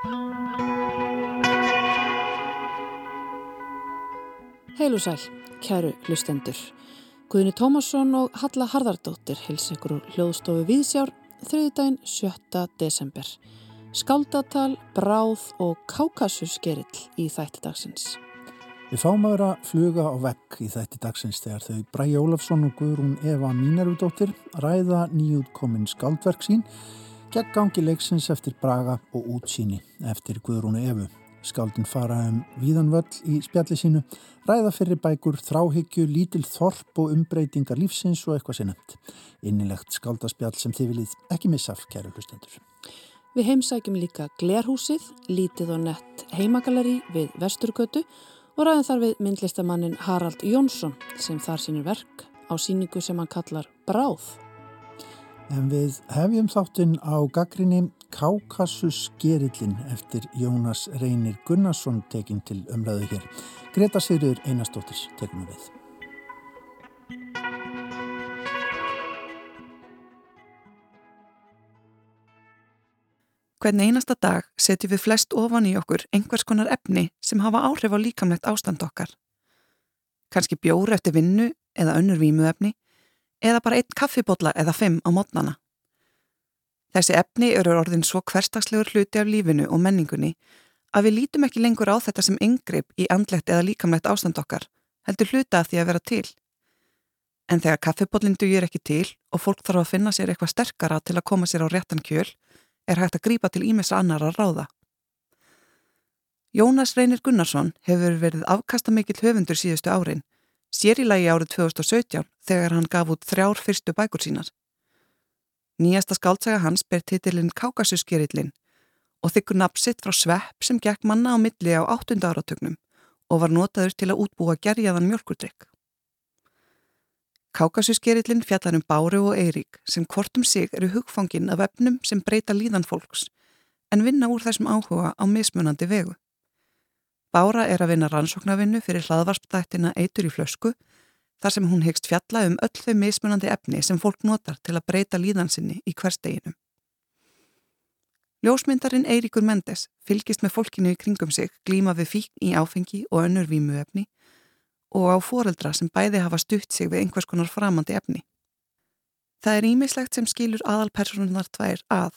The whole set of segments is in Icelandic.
Heil og sæl, kæru hlustendur. Guðni Tómasson og Halla Harðardóttir hils ykkur úr hljóðstofu Víðsjár þriðdægin 7. desember. Skáldatal, bráð og kákasuskerill í þætti dagsins. Við fáum að vera fluga á vegg í þætti dagsins þegar þau Bræi Ólafsson og Guðrún Eva Mínarudóttir ræða nýjútkomin skáldverk sín gegn gangi leiksins eftir Braga og útsýni eftir Guðrúnu Evu. Skáldin fara um víðanvöll í spjalli sínu, ræða fyrir bækur, þráhyggju, lítil þorp og umbreytingar lífsins og eitthvað nefnt. Innilegt skáldaspjall sem þið viljið ekki missa kæru hlustendur. Við heimsækjum líka Glerhúsið, lítið og nett heimagalleri við Vesturgötu og ræðum þar við myndlistamannin Harald Jónsson sem þar sínir verk á síningu sem hann kallar Bráð. En við hefjum þáttinn á gaggrinni Kákasus gerillin eftir Jónas Reynir Gunnarsson tekinn til umræðu hér. Greta Sigurður Einarstóttir tekum við. Hvern einasta dag setjum við flest ofan í okkur einhvers konar efni sem hafa áhrif á líkamlegt ástand okkar. Kanski bjór eftir vinnu eða önnur vímuefni eða bara einn kaffibotla eða fimm á mótnana. Þessi efni eru orðin svo hverstagslegur hluti af lífinu og menningunni að við lítum ekki lengur á þetta sem yngripp í andlegt eða líkamlegt ástand okkar, heldur hluta að því að vera til. En þegar kaffibotling dugir ekki til og fólk þarf að finna sér eitthvað sterkara til að koma sér á réttan kjöl, er hægt að grípa til ímessa annar að ráða. Jónas Reynir Gunnarsson hefur verið afkasta mikill höfundur síðustu árin sér í lagi árið 2017 þegar hann gaf út þrjár fyrstu bækur sínar. Nýjasta skáltsaga hans ber titilinn Kákasuskerillin og þykkur napsitt frá svepp sem gekk manna á milli á 8. áratögnum og var notaður til að útbúa gerjaðan mjölkurdrykk. Kákasuskerillin fjallar um Báru og Eirík sem hvortum sig eru hugfangin af efnum sem breyta líðan fólks en vinna úr þessum áhuga á mismunandi vegu. Bára er að vinna rannsóknarvinnu fyrir hlaðvarpdættina Eitur í flösku þar sem hún hegst fjalla um öll þau mismunandi efni sem fólk notar til að breyta líðansinni í hversteginum. Ljósmyndarinn Eiríkur Mendes fylgist með fólkinu í kringum sig glíma við fíkn í áfengi og önnur vímuefni og á foreldra sem bæði hafa stutt sig við einhvers konar framandi efni. Það er ímislegt sem skilur aðalpersonunar tvær að.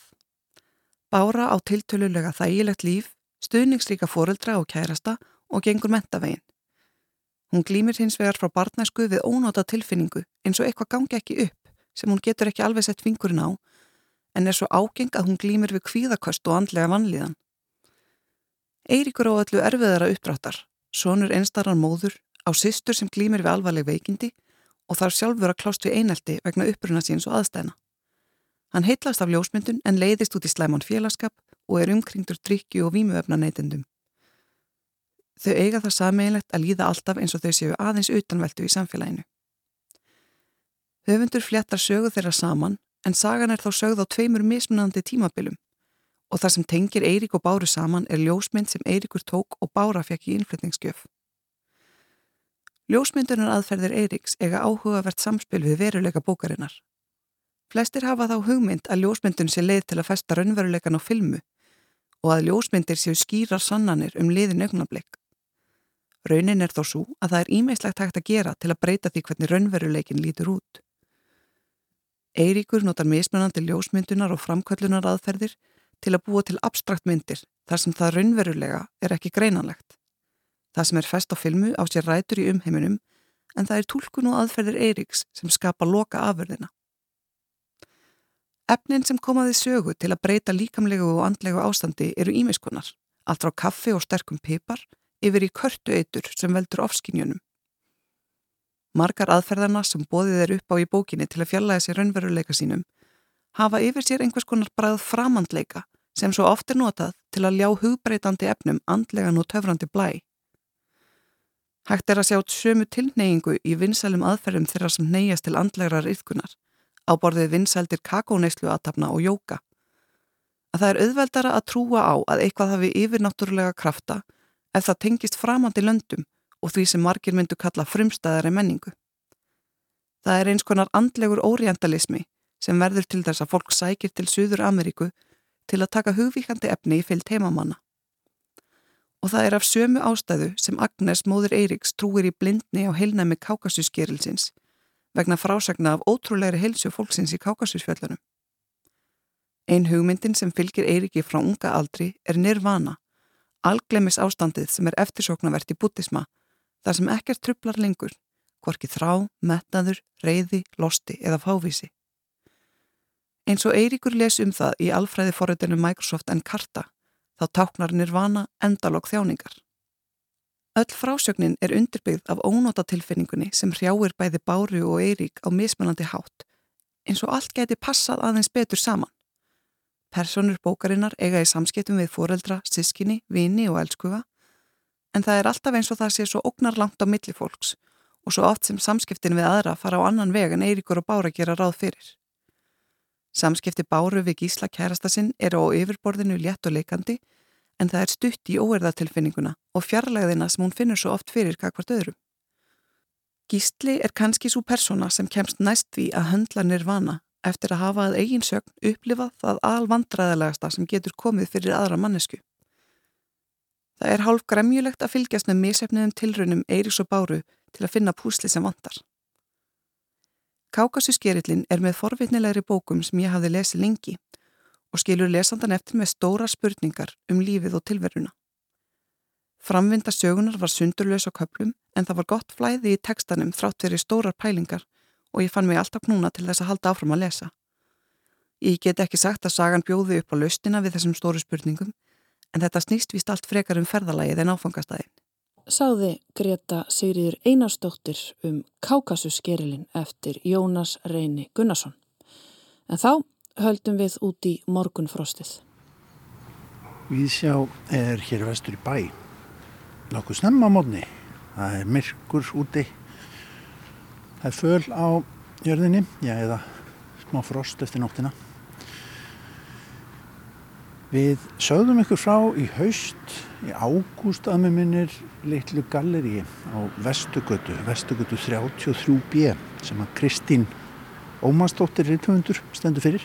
Bára á tiltölulega þægilegt líf stuðningsríka fóreldra og kærasta og gengur mentavegin. Hún glýmir hins vegar frá barnæsku við ónóta tilfinningu eins og eitthvað gangi ekki upp sem hún getur ekki alveg sett fingurinn á en er svo ágeng að hún glýmir við kvíðakost og andlega vanlíðan. Eiríkur á öllu erfiðara uppdráttar, sonur einstarar móður, á sýstur sem glýmir við alvarleg veikindi og þarf sjálfur að klást við einelti vegna uppruna síns og aðstæna. Hann heitlast af ljósmyndun en leiðist út í slæmon félagskap og er umkringdur drikju og vímuöfna neytendum. Þau eiga það sammeilegt að líða alltaf eins og þau séu aðeins utanveldu í samfélaginu. Höfundur fléttar sögu þeirra saman en sagan er þá sögð á tveimur mismunandi tímabilum og það sem tengir Eirík og Báru saman er ljósmynd sem Eiríkur tók og Bára fekk í innflytningsgjöf. Ljósmyndunar aðferðir Eiríks eiga áhugavert samspil við veruleika bókarinnar. Flestir hafa þá hugmynd að ljósmyndun sé leið til að festa raunveruleikan á filmu og að ljósmyndir séu skýrar sannanir um liðin augnablik. Raunin er þó svo að það er ímeislegt hægt að gera til að breyta því hvernig raunveruleikin lítur út. Eiríkur notar mismunandi ljósmyndunar og framkvöllunar aðferðir til að búa til abstrakt myndir þar sem það raunverulega er ekki greinanlegt. Það sem er fest á filmu á sér rætur í umheiminum en það er tólkun og aðferðir Eiríks sem skapa loka afurðina. Efnin sem komaði sögu til að breyta líkamlegu og andlegu ástandi eru ímiskunnar, allt frá kaffi og sterkum pipar yfir í körtu eitur sem veldur ofskinjunum. Margar aðferðarna sem bóðið er upp á í bókinni til að fjallaði sér raunveruleika sínum hafa yfir sér einhvers konar bræð framandleika sem svo oft er notað til að ljá hugbreytandi efnum andlegan og töfrandi blæ. Hægt er að sjá sömu tilneyingu í vinsælum aðferðum þeirra sem neyjast til andlegar yfkunar á borðið vinsældir kakóneislu aðtapna og jóka. Að það er auðveldara að trúa á að eitthvað hafi yfirnáttúrulega krafta ef það tengist framandi löndum og því sem margir myndu kalla frumstæðari menningu. Það er eins konar andlegur órientalismi sem verður til þess að fólk sækir til Suður Ameríku til að taka hugvíkandi efni í fyllt heimamanna. Og það er af sömu ástæðu sem Agnes móður Eiriks trúir í blindni á heilnæmi kákasusgerilsins vegna frásagna af ótrúleiri heilsu fólksins í kákasusfjöllunum. Ein hugmyndin sem fylgir Eiriki frá unga aldri er nirvana, alglemis ástandið sem er eftirsóknavert í bútisma, þar sem ekkert trublar lengur, hvorki þrá, metnaður, reyði, losti eða fávísi. Eins og Eiríkur les um það í alfræði forrættinu Microsoft en Karta, þá táknar nirvana endalók þjáningar. Öll frásögnin er undirbyggð af ónótatilfinningunni sem hrjáir bæði Báru og Eirík á mismunandi hátt, eins og allt geti passað aðeins betur saman. Personur bókarinnar eiga í samskiptum við foreldra, sískinni, vini og elskuga, en það er alltaf eins og það sé svo ógnar langt á milli fólks og svo oft sem samskiptin við aðra fara á annan veg en Eiríkur og Bára gera ráð fyrir. Samskipti Báru við gísla kærasta sinn eru á yfirborðinu létt og leikandi en það er stutt í óerðatilfinninguna og fjarlæðina sem hún finnur svo oft fyrir kakvart öðrum. Gísli er kannski svo persóna sem kemst næst því að höndla nirvana eftir að hafa að eigin sögn upplifað það alvandræðalegasta sem getur komið fyrir aðra mannesku. Það er hálf gremjulegt að fylgjast með misefniðum tilraunum Eiris og Báru til að finna púsli sem vantar. Kákasusgerillin er með forvitnilegri bókum sem ég hafði lesið lengi og skilur lesandan eftir með stóra spurningar um lífið og tilveruna. Framvinda sögunar var sundurlaus á köplum en það var gott flæði í tekstanum þrátt verið stórar pælingar og ég fann mig alltaf knúna til þess að halda áfram að lesa. Ég get ekki sagt að sagan bjóði upp á laustina við þessum stóru spurningum en þetta snýst vist allt frekar um ferðalagið en áfangastæðin sáði Greta Sigriður Einarsdóttir um Kákasusgerilin eftir Jónas Reyni Gunnarsson. En þá höldum við út í morgunfrostið. Víðsjá er hér vestur í bæ. Nokkuð snemma á mótni. Það er myrkur úti. Það er föl á jörðinni, já eða smá frost eftir nóttina. Við sögðum ykkur frá í haust, í ágúst að með minnir litlu galleri á Vestugötu, Vestugötu 33B sem að Kristín Ómarsdóttir Rittvöndur stendur fyrir.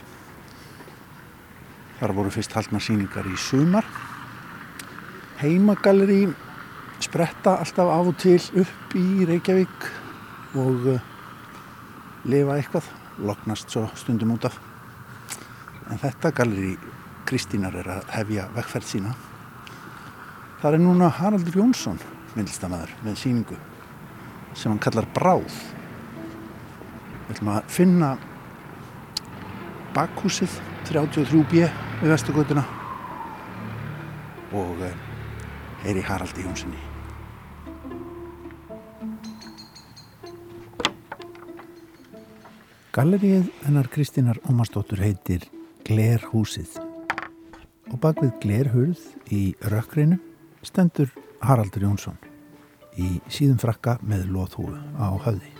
Þar voru fyrst haldna síningar í sumar. Heimagalleri spretta alltaf af og til upp í Reykjavík og uh, lifa eitthvað, loknast svo stundum út af. En þetta galleri Kristínar er að hefja vekkferð sína. Það er núna Haraldur Jónsson, myndlistamæður, með síningu sem hann kallar Bráð. Við ætlum að finna bakhúsið 33B við Vestugötuna og eh, heyri Haraldi Jónssoni. Gallerið hennar Kristínar Ómarsdóttur heitir Glerhúsið og bak við glerhurð í rökkreinu stendur Haraldur Jónsson í síðum frakka með loðhúu á höfði.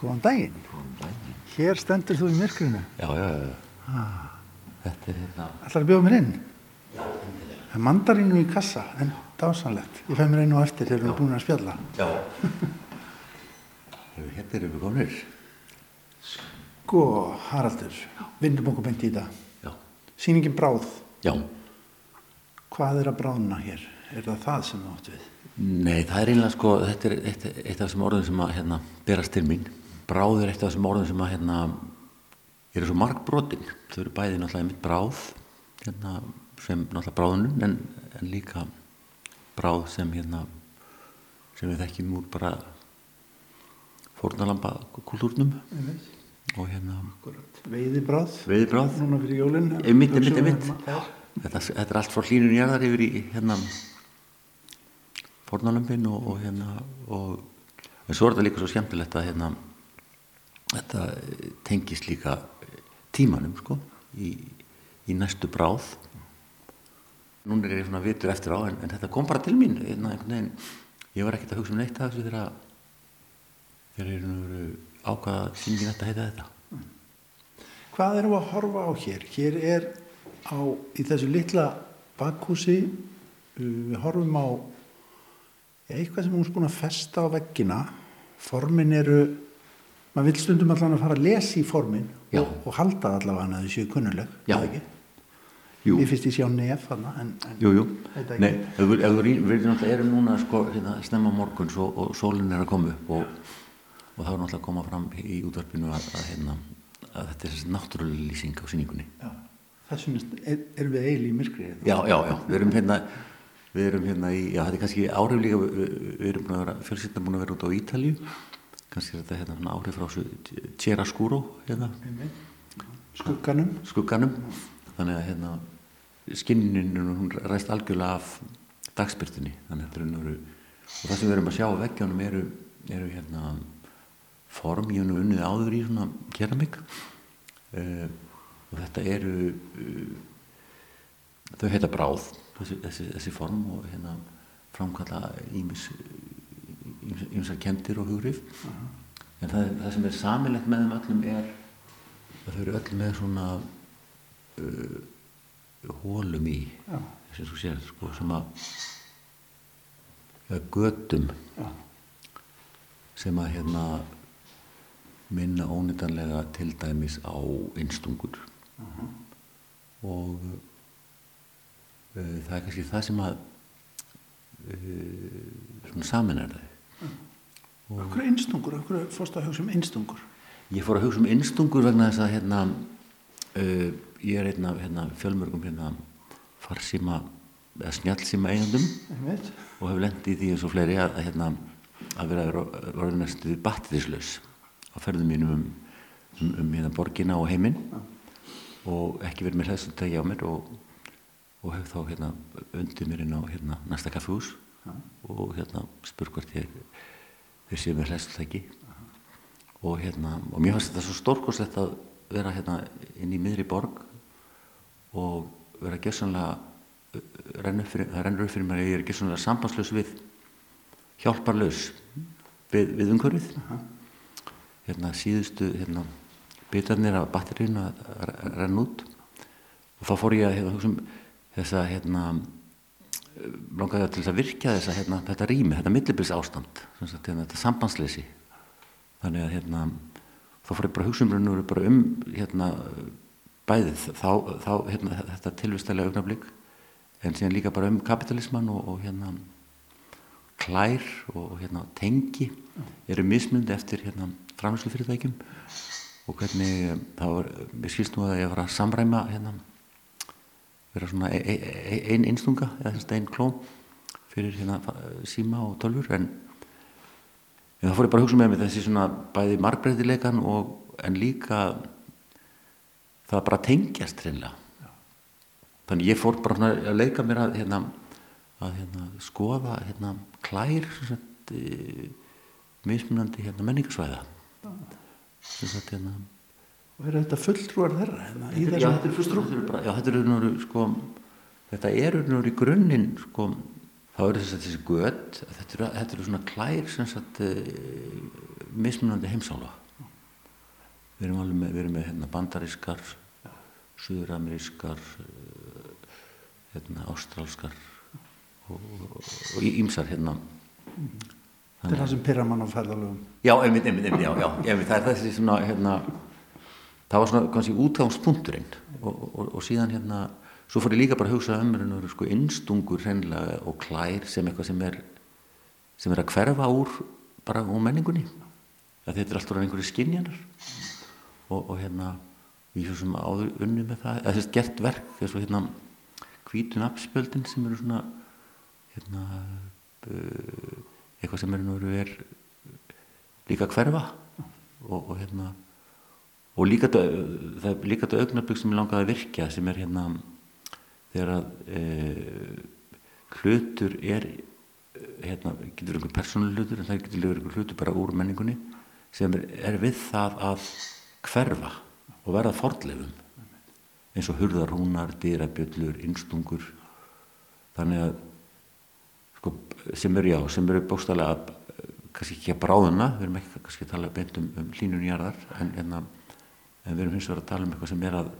Góðan daginn. Góðan daginn. Hér stendur þú í myrkrinu. Já, já, já. Ah. Þetta er hérna... Ætlar að bjóða mér inn? Já, endilega. Það er mandarínu í kassa, en dásanlegt. Ég fæ mér einu á eftir þegar við erum búin að spjalla. Já. hérna erum við kominir. Sko, Haraldur, vindum okkur beint í. Já. Sýningin bráð. Já. Hvað er að bráðna hér? Er það það sem þú átt við? Nei, það er einlega sko, þetta er eitt, eitt af þessum orðum sem að hérna, berast til mín. Bráð er eitt af þessum orðum sem að hérna, eru svo markbrotin. Þau eru bæði náttúrulega mitt bráð, hérna, sem náttúrulega bráðunum, en, en líka bráð sem, hérna, sem við þekkjum úr bara fórnalamba kultúrnum. Og hérna veiðibráð veiðibráð núna fyrir jólinn einmitt, einmitt, einmitt. þetta, þetta er allt frá hlínun jæðar yfir í hérna fornalömpin og, og hérna og, svo er þetta líka svo skemmtilegt að hérna þetta tengis líka tímanum sko í, í næstu bráð. Núna er ég svona vitur eftir á en, en þetta kom bara til mín hérna, ég var ekkert að hugsa um neitt að þessu þegar þegar ég er ákvaða síningin þetta heita þetta. Hvað erum við að horfa á hér? Hér er á, í þessu litla bakhúsi, við horfum á eitthvað sem hún er búin að festa á veggina. Formin eru maður vil stundum allan að fara að lesa í formin Já. og, og halda allavega að þessu kunnuleg Já. eða ekki? Jú, Mér finnst ég sjá nef þarna en, en jú, jú. Nei, við, erum núna sko, hérna, snemma morguns og, og sólinn er að koma upp og, og það er náttúrulega að koma fram í útvarpinu að, að, hérna, að þetta er náttúrulega lýsing á sýningunni. já, þessum er, erum við eiginlega í myrkri eða? Já, já, já, við erum hérna, við erum hérna í, já, þetta er kannski áhrif líka, við, við- erum búin að vera, fjölsýttan búin að vera út á Ítalju, kannski er þetta hérna áhrif frá þessu Chiarascuro, hérna, skugganum. Skugganum, þannig að hérna, skinninu, hún ræst algjörlega af dagspyrtunni, þannig að þetta er unnur, og það sem við erum að sjá á veggjónum eru, eru hérna, form, ég hef nú unnið áður í svona keramik, uh, og þetta eru, uh, þau heita bráð þessi, þessi, þessi form og hérna framkalla ímis ímsar kendir og hugrif en það, það sem er samilegt með þeim öllum er að þau eru öll með svona uh, hólum í Já. sem þú sér sko, sem að götum Já. sem að hérna minna ónýtanlega til dæmis á einstungur. Og uh, það er kannski það sem að uh, svona saminar þau. Akkur einstungur, akkur fórst að hugsa um einstungur? Ég fór að hugsa um einstungur vegna þess að hérna, uh, ég er einn af hérna, fjölmörgum hérna, farsíma eða snjálsíma eigendum. Einmitt. og hef lendið í því eins og fleiri að, að, hérna, að vera orðin næstu batterislaus á ferðum mínum um, um, um hérna, borgina og heiminn og ekki verið með hlæðsutæki á mér og, og hef þá hérna, undið mér inn á hérna, næsta kaffehús og hérna, spur hvort ég þeir séu með hlæðsutæki og hérna og mér fannst þetta svo stórkoslegt að vera hérna inn í miðri borg og vera gessanlega það rennur upp fyrir mér að ég er gessanlega sambandslaus við hjálparlaus við, við umhverfið hérna síðustu hérna bitarnir af batterínu að að renna út. Og þá fór ég að hérna, hugsa um þessa hérna langaði til þess að virkja þessa hérna, þetta rými, þetta millibils ástand sagt, hérna, þetta sambandsleysi. Þannig að þá fór ég bara að hugsa um um bæðið þá, þá þetta tilvistælega augnablík en síðan líka bara um kapitalisman og, og hérna klær og hérna tengi eru mismundi eftir hérna framherslu fyrirtækjum og hvernig þá er, mér skilst nú að ég var að samræma hérna vera svona ein, ein, ein einstunga eða þess að einn klóm fyrir hérna síma og tölfur en En það fór ég bara að hugsa með mig þessi svona bæði margbreytileikan og en líka það bara tengjast hreinlega. Þannig ég fór bara að leika mér að, hérna, að hérna, skoða hérna, klær sagt, e, mismunandi hérna, menningarsvæða. Sagt, hérna, og eru þetta fulltrúar þeirra hérna, í er bara, já, þetta er nú, sko, þetta er nú í grunninn, sko, þá eru þess að þessi gött, þetta eru, eru svona klær sem sagt uh, mismunandi heimsála. Við erum alveg með, við erum með hérna, bandarískar, suðuramerískar, uh, hérna, ástrálskar og, ímsar hérna. Þetta er það sem pyrra mann á ferðalögum Já, einmitt, einmitt, einmitt, já, já, einmitt, það er þessi svona, hérna, það var svona kannski útgangspunkturinn og, og, og síðan hérna, svo fór ég líka bara að hugsa um hérna, sko, innstungur hreinlega og klær sem eitthvað sem er, sem er að hverfa úr bara úr menningunni. Að þetta er alltaf einhverju skinjanar og, og hérna, ég svo sem áður unni með það, eða þess gert verk, þess að hérna, hvítun appspjöldin sem eru svona, hérna, uh, eitthvað sem er, líka hverfa og, og hérna og líka það er líka þetta augnablik sem ég langaði að virkja sem er hérna þegar að e, hlutur er hérna, getur einhver persónuleg hlutur en það getur einhver hlutur bara úr menningunni sem er, er við það að hverfa og verða fornleifum. Eins og hurðarhúnar, dýrabjöllur, innstungur þannig að sko, sem eru já, sem eru bókstælega kannski ekki að bráðuna, við erum ekki kannski að tala beint um, um hlínunjarðar en, en, að- en við erum hins vegar að tala um eitthvað sem er að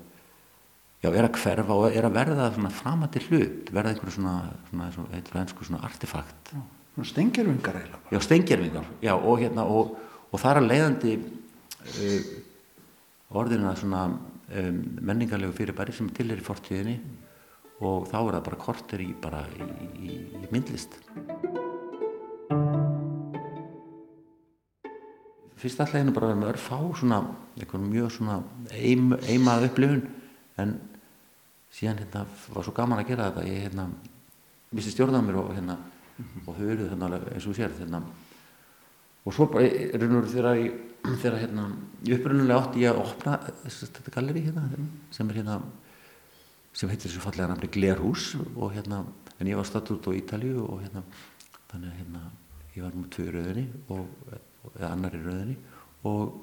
já, er að hverfa og er að verða svona framandi hlut, verða einhverju svona, svona, svona, ennsku svona artefakt. Svona stengirvingar eiginlega já, steingerfingar já, og, hérna, og, og það er að leiðandi uh, orðina svona um, menningarlegu fyrirbæri sem til er í fortíðinni og þá er það bara korter í, bara í, í, myndlist. Fyrst alltaf einu bara með örfá svona, eitthvað mjög svona eim, eimað upplifun. En síðan hérna var svo gaman að gera þetta. Ég hérna vissi stjórnað mér og hérna og þau eruð hérna eins og sér hérna. Og svo bara er þegar ég þegar hérna upprunulega átti ég að opna þetta galleri hérna sem er hérna sem heitir svo fallega nafni Glerhús og hérna en ég var statt út á Ítalju og hérna þannig að hérna ég var með tvö rauðinni og eða annar í rauðinni og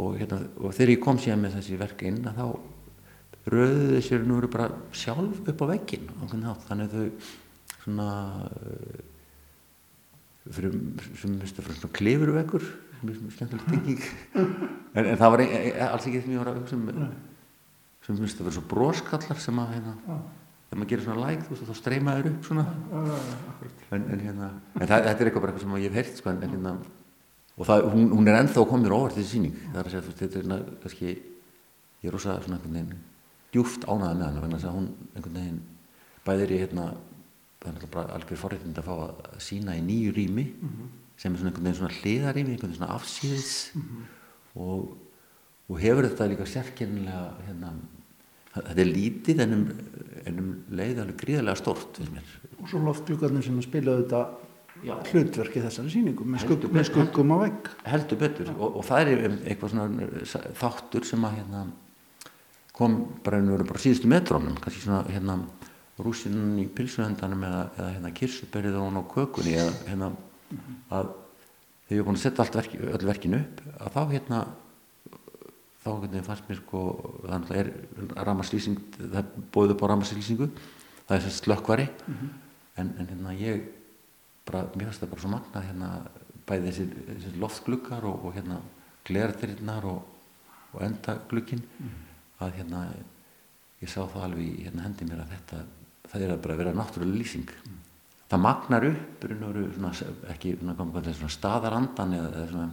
og hérna og þegar ég kom síðan með þessi verk inn að þá rauðið sér nú eru bara sjálf upp á veggin þannig að þau svona uh, fyrir sem minnst að svona klifurveggur sem er svona skemmtileg tenging. En, en það var ein, ein, alls ekki því að ég var að hugsa um sem minnst að vera svo bróskallar sem að hérna þegar maður gerir svona læk like, þá streymaður upp svona. En, en hérna en það, þetta er eitthvað bara eitthvað sem ég hef heyrt sko, en hérna og það, hún, hún er ennþá komið óvart þessi síning það er að segja þú veist þetta er hérna kannski ég er rosa svona einhvern veginn djúft ánaða með hana þannig að hún einhvern veginn bæðir í hérna það er náttúrulega bara algjör forréttind að fá að sína í nýju rými mm -hmm. sem er svona einhvern veginn svona hliðarými einhvern veginn svona afsýðis mm -hmm. og, og hefur þetta líka sérkynnilega hérna, þetta er lítið en um, en um leið alveg gríðarlega stort og svo loftglúkarnir sem spilaðu þetta hlutverki þessari síningu með, skugg, með skuggum á vegg. Heldur betur. Og, og það er eitthvað svona þáttur sem að hérna, kom bara, bara síðustu metrónum kannski svona hérna rúsinn í pilsuhendanum eða, eða hérna kirsuberið og kökunni eða hérna -hmm. að þegar ég er búin að setja verki, öll verkinu upp að þá hérna þá fannst mér sko þannig að það er ramaslýsing það bóðið upp á ramaslýsingu það er þessi slökkvari mm -hmm. en, en hérna ég bara, mér finnst það bara svo magnað hérna bæði þessi, þessi loftgluggar og, og hérna glerðirinnar og, og endaglugkin mm -hmm. að hérna ég sá það alveg í hérna hendi mér að þetta það er að bara vera náttúrulega lýsing mm. það magnar upp svona, ekki svona, svona staðarandan eða, eða,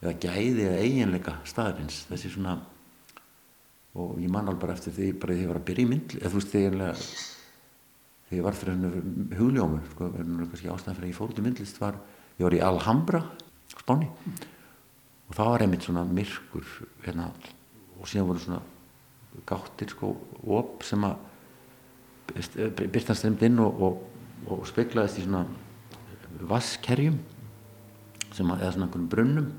eða gæði eða eiginleika staðarins þessi svona og ég man alveg bara eftir því bara því að ég var að byrja í myndli eða þú veist þegar ég var fyrir hennu hugljómur sko, kannski ástæðan fyrir að ég fór út í myndlist var ég var í Alhambra spáni mm. og það var einmitt svona myrkur hérna, og síðan voru svona gáttir sko op sem að byrtan stremd inn og, og, og speiklaðist í svona vasskerjum sem að, eða svona einhvern brunnum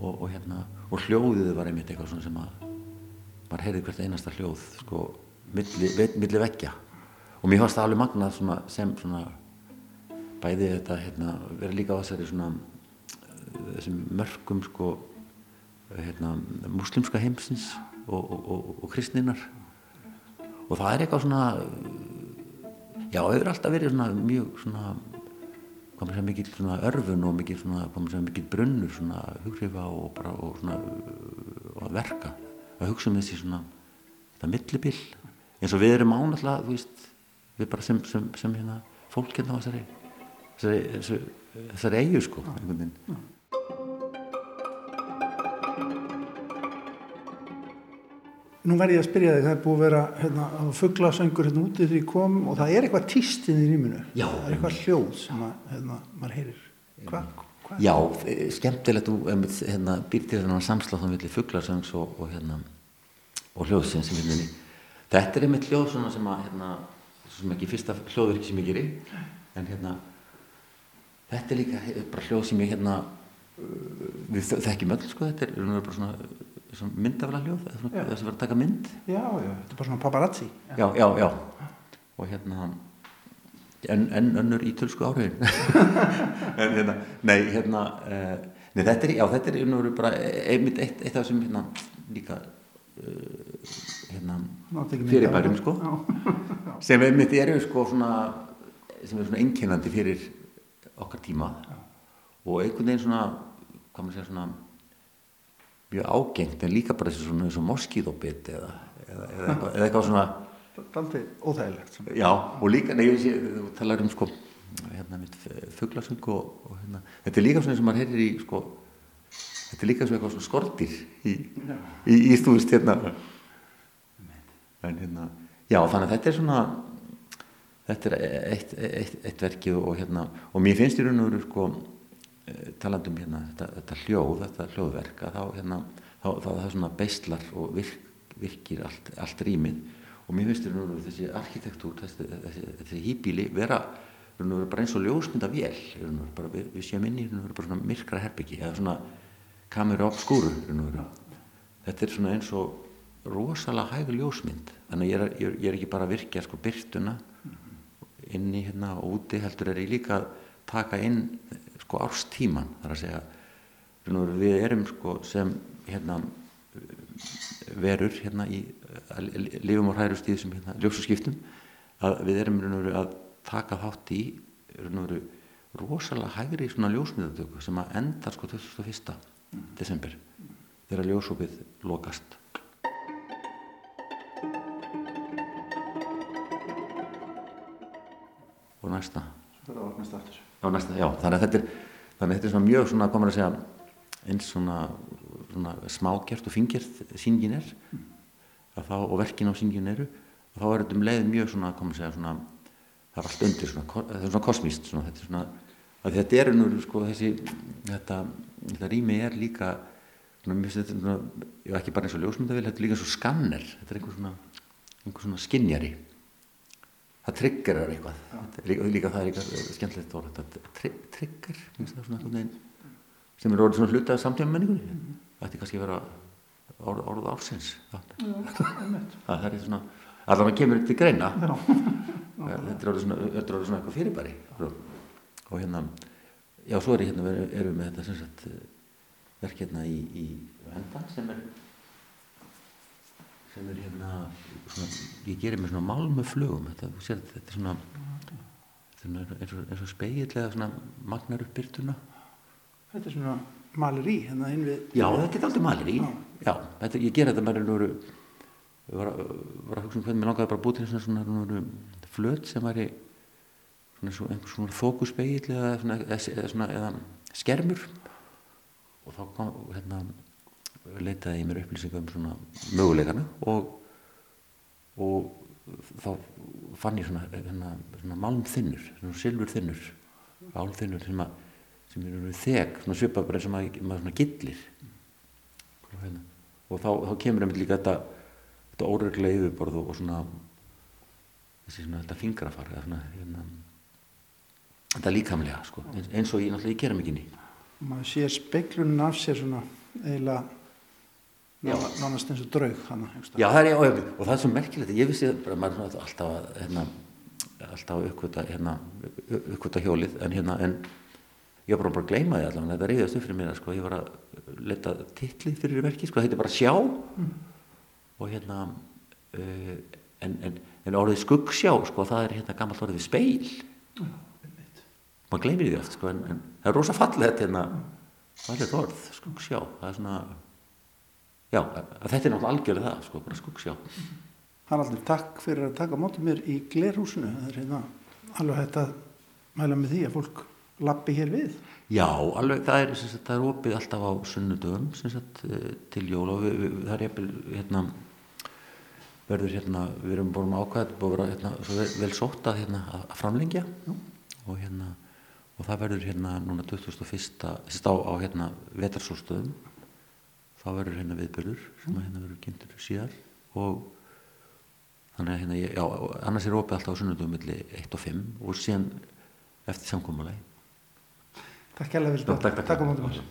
og, og hérna og hljóðið var einmitt eitthvað svona sem að maður heyrði hvert einasta hljóð sko milli, milli veggja. Og mér fannst það alveg magnað svona, sem svona bæði þetta hérna verið líka á þessari svona þessum mörgum sko hérna muslimska heimsins og kristninar og það er eitthvað svona já, það hefur alltaf verið svona mjög svona komið sér mikið svona örfun og mikið svona komið sér mikið brunnur svona hugrifa og bara og svona að verka. Að hugsa um þessi svona þetta millibill eins og við erum ánallega þú veist við bara sem, sem, sem hérna fólk hérna á þessari þessari, þessari, þessari eigu sko einhvern veginn Nú verð ég að spyrja þig, það er búið að vera hérna, fugglasöngur hérna úti ég kom og það er eitthvað tístinn í rýminu. Já. Það er eitthvað hljóð sem að, hérna, maður heyrir. Hva, hva? Já, skemmtilegt þú hérna, býrtir þennan samsláðan villi fugglasöngs og, og, hérna, og hljóðsins hérna þetta er einmitt hljóð sem að hérna, sem ekki fyrsta hljóðverk sem ég gerir en hérna þetta er líka bara hljóð sem ég hérna við þekkjum öll sko, þetta er bara svona myndafæla hljóð eða sem verður að taka mynd. Já, já, þetta er bara svona paparazzi. Já, já, já. Og hérna en, en önnur í tölsku áhrifin. En hérna, nei, hérna uh, nei, þetta er, já, þetta er einhverju bara einmitt eitt, eitt af þessum hérna líka uh, hérna fyrirbærum sko. sem einmitt eru sko svona sem er svona einkennandi fyrir okkar tíma. Og einhvern veginn svona, hvað maður segja svona mjög ágengt en líka bara svona eins og moskíðobitt eða, eða, eða, eða eitthvað svona Daldi óþægilegt Já og líka, nei ég sé, þú talar um sko hérna mitt fugglasöng og, og hérna, þetta er líka svona sem maður heyrir í sko þetta er líka svo eitthvað svona skortir í, í, í stúðist hérna. En hérna já þannig að þetta er svona þetta er eitt, eitt, eitt verkið og hérna og mér finnst í raun og veru sko talandum hérna þetta, þetta hljóð, þetta hljóðverk þá hérna þá, þá það er svona beistlar og virk, virkir allt, allt rýmið. Og mér finnst þessi arkitektúr þessi, þessi, þessi hýbíli vera bara eins og ljósmynda vel bara, við, við séum inn í myrkra herbyggi eða svona kameru á skúru þetta er svona eins og rosalega hægur ljósmynd. Þannig að ég er, ég er, ég er ekki bara að virkja sko byrtuna inni hérna og úti heldur er ég líka að taka inn sko árstíman þar að segja við erum sko sem hérna verur hérna í lifum og hræðust í þessum hérna, ljósaskiptum að við erum að taka þátt í veru, rosalega hægri svona ljósmyndatöku sem að endar sko 21. Mm. desember þegar ljósopið lokast og næsta á næsta, já, þannig að þetta er að þetta er svona mjög svona, komur að segja eins svona, svona smágjert og fingjert síngin er þá, og verkin á síngin eru þá er þetta um leið mjög svona, komur að segja svona, það er allt undir þetta er svona kosmíst þetta þetta er nú sko þessi, þetta, þetta rými er líka svona, já ekki bara eins og ljósmyndavill, þetta er líka eins og skanner, þetta er einhver svona, einhver svona skinnjari það triggerar eitthvað. Líka, líka það er líka skemmtilegt orð þetta trigger sem er orðið svona hluta samtíma menningunni. Mm -hmm. það ætti kannski að vera orð, orð ársins það er svona allavega kemur til greina. Þetta er orðið svona, orðið svona eitthvað fyrirbæri. Og hérna já svo er ég hérna erum við með þetta sagt, verk hérna í, í vendan sem er sem er hérna svona, ég gerir með svona málmuflögum þetta, sér, þetta er svona þetta er eins og, og spegill eða svona magnar upp byrtuna. Þetta er svona maleri hérna inn við Já, þetta er aldrei maleri. Já, Já þetta, ég ger þetta með einhverju var, var að hugsa um hvernig mér langaði bara að búið til svona, svona flöt sem var í svona, svona, svona þókuspegill eða, eða, eða, eða skermur. Og þá kom hérna leitaði ég mér upplýsingar um svona möguleikana og, og þá fann ég svona, svona, svona malmþinnur, svona silfurþinnur álþinnur sem, sem eru þeg, svona svipað bara sem að maður svona gillir og, hérna. og þá, þá kemur einmitt líka þetta, þetta óreglega yfirborð og svona þessi svona þetta fingrafar svona, hérna, þetta líkamlega sko, eins, eins og ég náttúrulega ég gera mikið ný maður sér speiklunum af sér svona eiginlega nánast eins og draug hana, Já, það er, og, og það er svo merkilegt ég vissi að maður er alltaf að hérna, alltaf að uppkvita hérna, uppkvita hjólið en hérna en ég var bara að gleyma því allavega þetta reyðast upp fyrir mér sko, ég var að leta tittlið fyrir verki sko, þetta er bara sjá. Mm. og hérna uh, en, en, en orðið skuggsjá sko, það er hérna gammal orðið speil. Mm. maður gleymir því oft sko, en, en það er rosa fallið þetta hérna, það er orð, skuggsjá. Það er svona já, þetta er náttúrulega algjörlega það sko, bara skuggsjá. Haraldur, takk fyrir að taka mótið mér í Glerhúsinu. Það er hérna alveg hægt að mæla með því að fólk lappi hér við. Já, alveg, það er, sagt, það er opið alltaf á sunnudöfum sagt, eh, til jól og við, við, það er eppil hérna verður hérna, við erum búin með ákvæð búin að vera hérna, vel, sótt að, hérna, að framlengja. Og hérna og það verður hérna núna 2001. stá á hérna vetarsólstöðum þá verður hérna viðbörður sem að hérna verður kynntur síðar og þannig að hérna, ég, já, annars er opið alltaf á sunnundum millir 1 og 5 og síðan eftir samkómalagi Takk kærlega Vilda Takk, takk, takk oss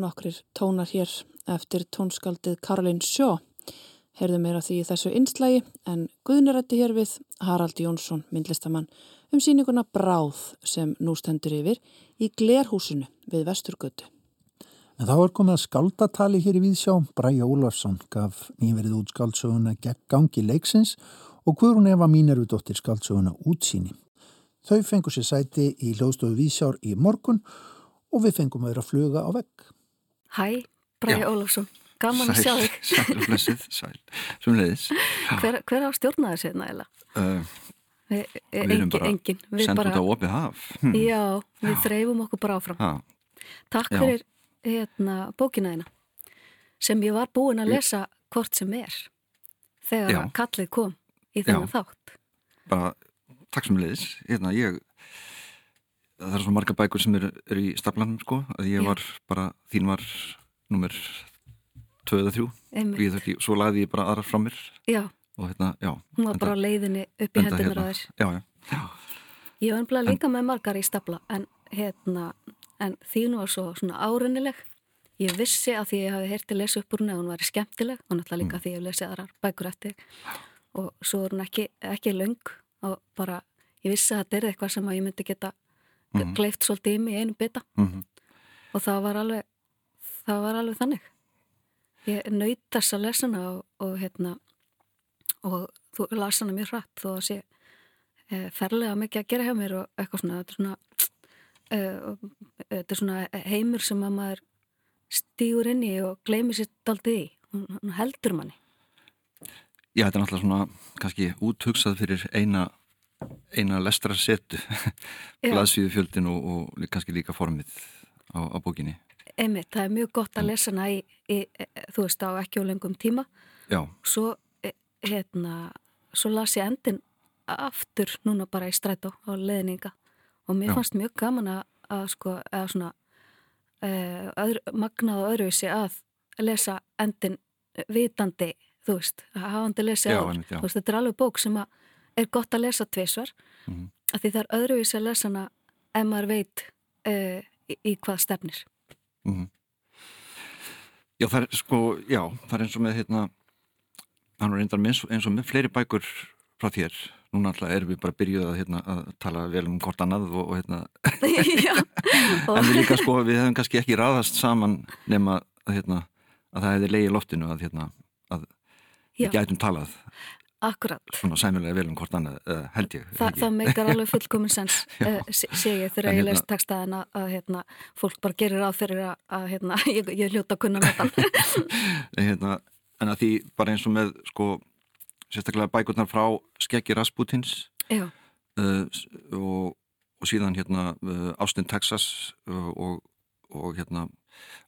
Nokkrir tónar hér eftir tónskaldið Karolín Sjó heyrðum meira því þessu einslægi en Guðnirætti hér við Harald Jónsson, myndlistamann um síninguna Bráð sem nú stendur yfir í Glerhúsinu við Vesturgötu. En þá er komið að skáldatali hér í Víðsjá. Bræja Ólafsson gaf nýverið út skáldsöguna gegn gangi leiksins og Guðrún Eva Mínerudóttir skáldsöguna útsýni. Þau fengur sér sæti í hljóðstofu Víðsjár í morgun og við fengum að vera að fluga á vegg. Hæ, Bræja Ólafsson. Gaman að sjá þig. Sæl, blessið, sæl, sem leiðis. Hver, hver á stjórnaði sér nægilega? Uh, við, við erum bara sendum þetta á opið haf. Hm. Já, við já. þreifum okkur bara áfram. Ha. Takk já. fyrir hérna, bókina þína sem ég var búin að lesa hvort sem er þegar já. kallið kom í þennan þátt. Bara, Takk sem leiðis hérna, ég það er svo marga bækur sem eru er í staflanum sko, að ég var bara, þín var nummer 2 eða 3 og ég þurfti, svo lagði ég bara aðra frá mér. Já, og hérna, já hún var bara á leiðinni upp í hendunar hérna, að þér já, já, já ég var ennblega líka með margar í stafla en hérna, en þín var svo svona árennileg. Ég vissi að því ég hafi heyrti að lesa upp úr hún að hún var skemmtileg og náttúrulega líka mm. því ég lesi aðrar bækur eftir og svo er hún ekki, ekki löng og bara, ég vissi að þetta er eitthvað sem ég myndi geta mm gleift svolítið í mig einu bytta mm -hmm. og það var alveg það var alveg þannig. Ég nöyt þessa lesana og, og hérna og þú lasana mjög hratt þó að sé e, ferlega mikið að gera hjá mér og eitthvað svona þetta er svona, e, þetta er svona heimur sem að maður stýgur inn í og gleymir sér aldrei í, hún heldur manni. Já, þetta er náttúrulega svona kannski úthugsað fyrir eina eina lestrarsetu blaðsvíðu fjöldin og, og kannski líka formið á, á bókinni. Einmitt, það er mjög gott að lesa hana í, í, þú veist, á ekki á lengum tíma. Já. Svo, e, hérna, svo las ég endin aftur núna bara í strætó á leðninga og mér Já. fannst mjög gaman að, að sko, eða svona uh, öðru, magnað og öðruvísi að lesa endin vitandi, þú veist, að hafandi lesi á þú veist, þetta er alveg bók sem að er gott að lesa tvísvar mm -hmm. af því það er öðruvís að lesa hana ef maður veit uh, í, í hvað stefnir mm -hmm. Já, það er sko, já, það er eins og með hérna, hann er reyndar eins, eins og með fleiri bækur frá þér núna alltaf erum við bara byrjuð að, hérna, að tala vel um hvort annað og, og hérna en við líka sko, við hefum kannski ekki ráðast saman nema að, hérna, að það hefði leiði loftinu að, hérna, að við gætum talað Akkurat. Svona sæmulega vel um hvort annað, uh, held ég. Þa, það meikar alveg fullkominn sens, uh, sé ég þegar ég hérna, leist textaðin að, hérna, fólk bara gerir að fyrir að, að hérna, ég, ég hljóta að kunna með það. hérna, en að því bara eins og með, sko, sérstaklega bækurnar frá Skeggi Rasputins uh, og, og síðan hérna Austin, Texas og, og hérna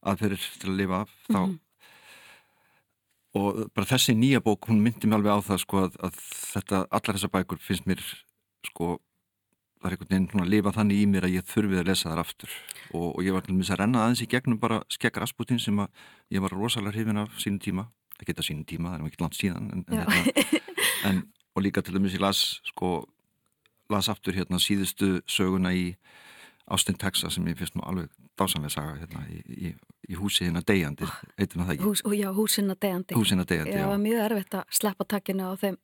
aðferir til að lifa af, þá mm -hmm og bara þessi nýja bók, hún myndi mig alveg á það sko að, að þetta, allar þessar bækur finnst mér sko það er einhvern veginn að lifa þannig í mér að ég þurfið að lesa þar aftur. Og, og ég var til að renna aðeins í gegnum bara skekk Rasputin sem að ég var rosalega hrifin af sínum tíma, ekki þetta sínum tíma það er ekki langt síðan en, en, hérna, en, og líka til dæmis ég las sko las aftur hérna síðustu söguna í Austin, Texas sem ég finnst nú alveg dásamlega saga hérna í, í, í húsi hérna degjandi, heitum það ekki? Hús, já, húsina degjandi. Húsina degjandi, já. Var mjög erfitt að sleppa takkinu á þeim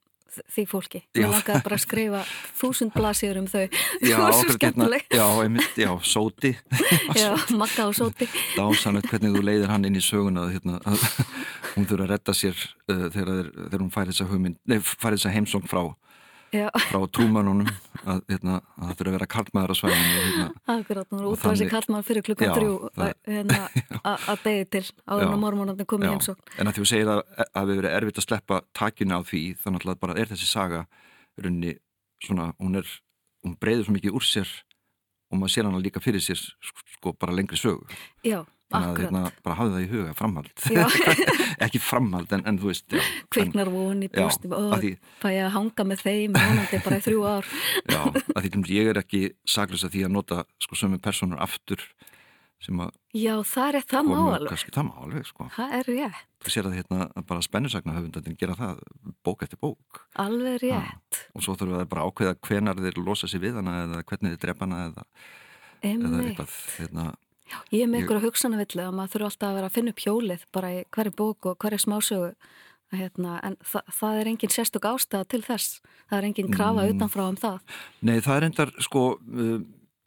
því fólki. Mér langaði bara að skrifa þúsund blasir um þau. Já, okkur getna, já, einmitt, já, sóti. já, makka á sóti. Dásamlega hvernig þú leiðir hann inn í söguna að, hérna, að hún þurfa að retta sér uh, þegar, þegar hún fær þessa heimsóng frá Já. frá trúmanunum að, hérna, að það fyrir að vera kallmaður á svæðinu hérna. Akkurát, nú er útvæðis í kallmaður fyrir klukkan þrjú hérna, að degi til áður en mormónandi komið heimsókn. En að því að segja að það hefur verið erfitt að sleppa takina á því þannig að bara er þessi saga runni svona, hún er hún breyður svo mikið úr sér og maður sér hana líka fyrir sér sko bara lengri sög Já þannig að hérna, bara hafa það í huga framhald. Ekki framhald en, en þú veist kviknar von í bústum og það er að hanga með þeim vonandi bara í þrjú ár. Já, að því ég er ekki saglust að því að nota sko sömu personur aftur sem að já, það er það má alveg það má alveg, sko. Það er rétt. Þú sér að hérna, bara spennusagna höfundandinn gera það bók eftir bók. Alveg rétt. Ha. og svo þurfum við bara að ákveða hvenar þeir losa sér við hana eða hvernig þeir drepa hana eða, eða eitthvað hérna. Já, ég er með ykkur að hugsaðna villu að maður þurfa alltaf að vera að finna upp hjólið bara í hverju bóku og hverju smásögu. Hérna, en þa það er engin sérstök ástæða til þess. Það er engin krafa mm. utanfrá um það. Nei, það er endar sko uh,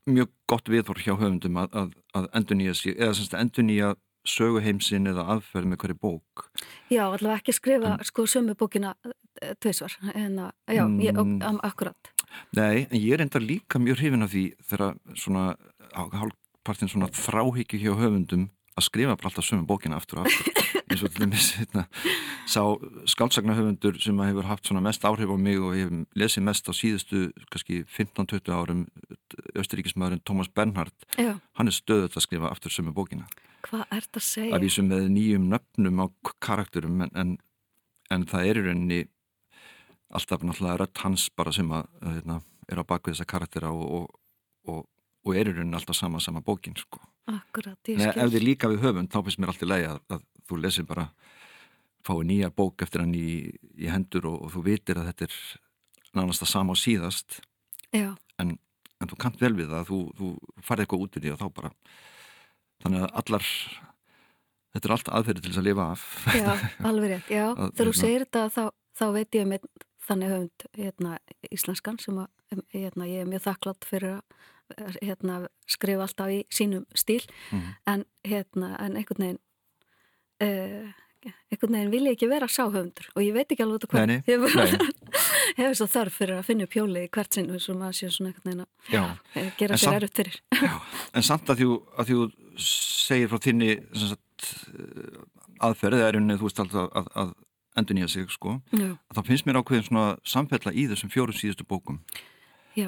mjög gott viðhór hjá höfundum að, að, að endur nýja eða semst endur nýja söguheimsin eða aðferð með hverju bók. Já, allavega ekki skrifa en, sko sömu bókina uh, tveisvar en að, já, mm, ég, um, akkurat. Nei, en ég er endar líka mjög hrifin af því þegar svona partinn svona þráhyggju hjá höfundum að skrifa bara alltaf sömu bókina aftur og aftur eins og til dæmis hérna, sá skálsagnahöfundur sem hefur haft svona mest áhrif á mig og ég hef lesið mest á síðustu kannski 15-20 árum Östuríkismæðurinn Thomas Bernhard Já. hann er stöðut að skrifa aftur sömu bókina Hvað er þetta að segja? Að vísum með nýjum nöfnum á karakterum en, en, en það er í rauninni alltaf náttúrulega rött hans bara sem að hérna, er á bakvið þessa karaktera og, og, og, og er í rauninni alltaf sama sama bókin sko. Akkurat, ég skil. Ef þið líka við höfum, þá finnst mér alltaf leið að, að þú lesir bara fái nýja bók eftir hann í, í hendur og, og þú vitir að þetta er nánast að sama á síðast. En, en þú kant vel við það þú, þú farið eitthvað út í því og þá bara þannig að allar þetta er allt aðferði til þess að lifa af. Já, alveg rétt, já. Að, þegar þú hérna- segir þetta þá, þá veit ég með þannig höfund hérna, íslenskan sem að hérna, ég er mjög þakklátt fyrir að hérna, skrifa alltaf í sínum stíl. Mm. en, hérna, en einhvern veginn uh, einhvern veginn vil ég ekki vera sáhöfundur og ég veit ekki alveg út af hvað hefur svo þarf fyrir að finna pjóli í hvert sinn sem að sé svona einhvern veginn að já, eh, gera sér erut fyrir. Já, En samt að þú, að þú segir frá þinni sagt, aðferð eða er unni þú veist alltaf að, að endur nýja sig sko, þá finnst mér ákveðin svona samfella í þessum fjóru síðustu bókum.